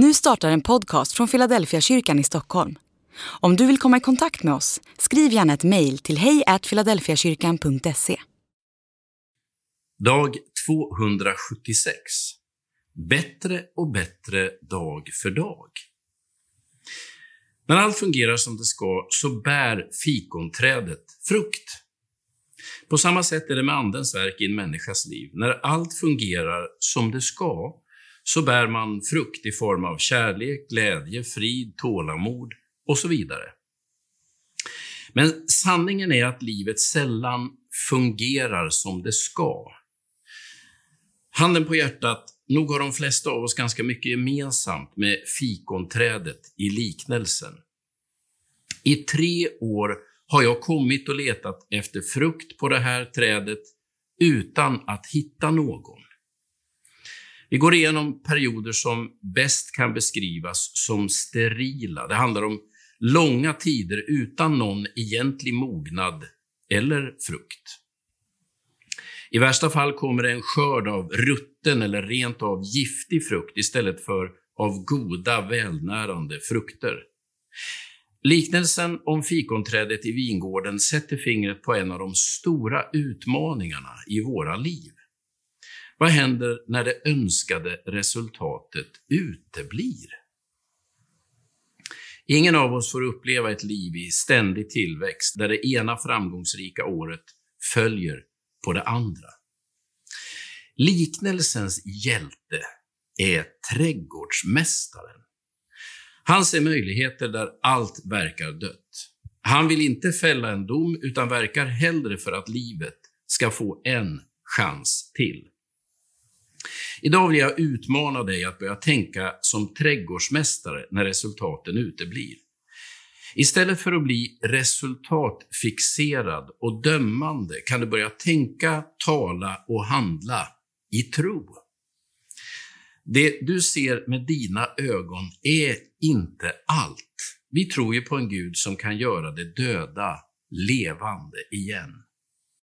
Nu startar en podcast från Philadelphia kyrkan i Stockholm. Om du vill komma i kontakt med oss, skriv gärna ett mejl till hejfiladelfiakyrkan.se. Dag 276. Bättre och bättre dag för dag. När allt fungerar som det ska så bär fikonträdet frukt. På samma sätt är det med Andens verk i en människas liv. När allt fungerar som det ska så bär man frukt i form av kärlek, glädje, frid, tålamod och så vidare. Men sanningen är att livet sällan fungerar som det ska. Handen på hjärtat, nog har de flesta av oss ganska mycket gemensamt med fikonträdet i liknelsen. I tre år har jag kommit och letat efter frukt på det här trädet utan att hitta någon. Vi går igenom perioder som bäst kan beskrivas som sterila. Det handlar om långa tider utan någon egentlig mognad eller frukt. I värsta fall kommer det en skörd av rutten eller rent av giftig frukt istället för av goda, välnärande frukter. Liknelsen om fikonträdet i vingården sätter fingret på en av de stora utmaningarna i våra liv. Vad händer när det önskade resultatet uteblir? Ingen av oss får uppleva ett liv i ständig tillväxt, där det ena framgångsrika året följer på det andra. Liknelsens hjälte är trädgårdsmästaren. Han ser möjligheter där allt verkar dött. Han vill inte fälla en dom, utan verkar hellre för att livet ska få en chans till. Idag vill jag utmana dig att börja tänka som trädgårdsmästare när resultaten uteblir. Istället för att bli resultatfixerad och dömande kan du börja tänka, tala och handla i tro. Det du ser med dina ögon är inte allt. Vi tror ju på en Gud som kan göra det döda levande igen.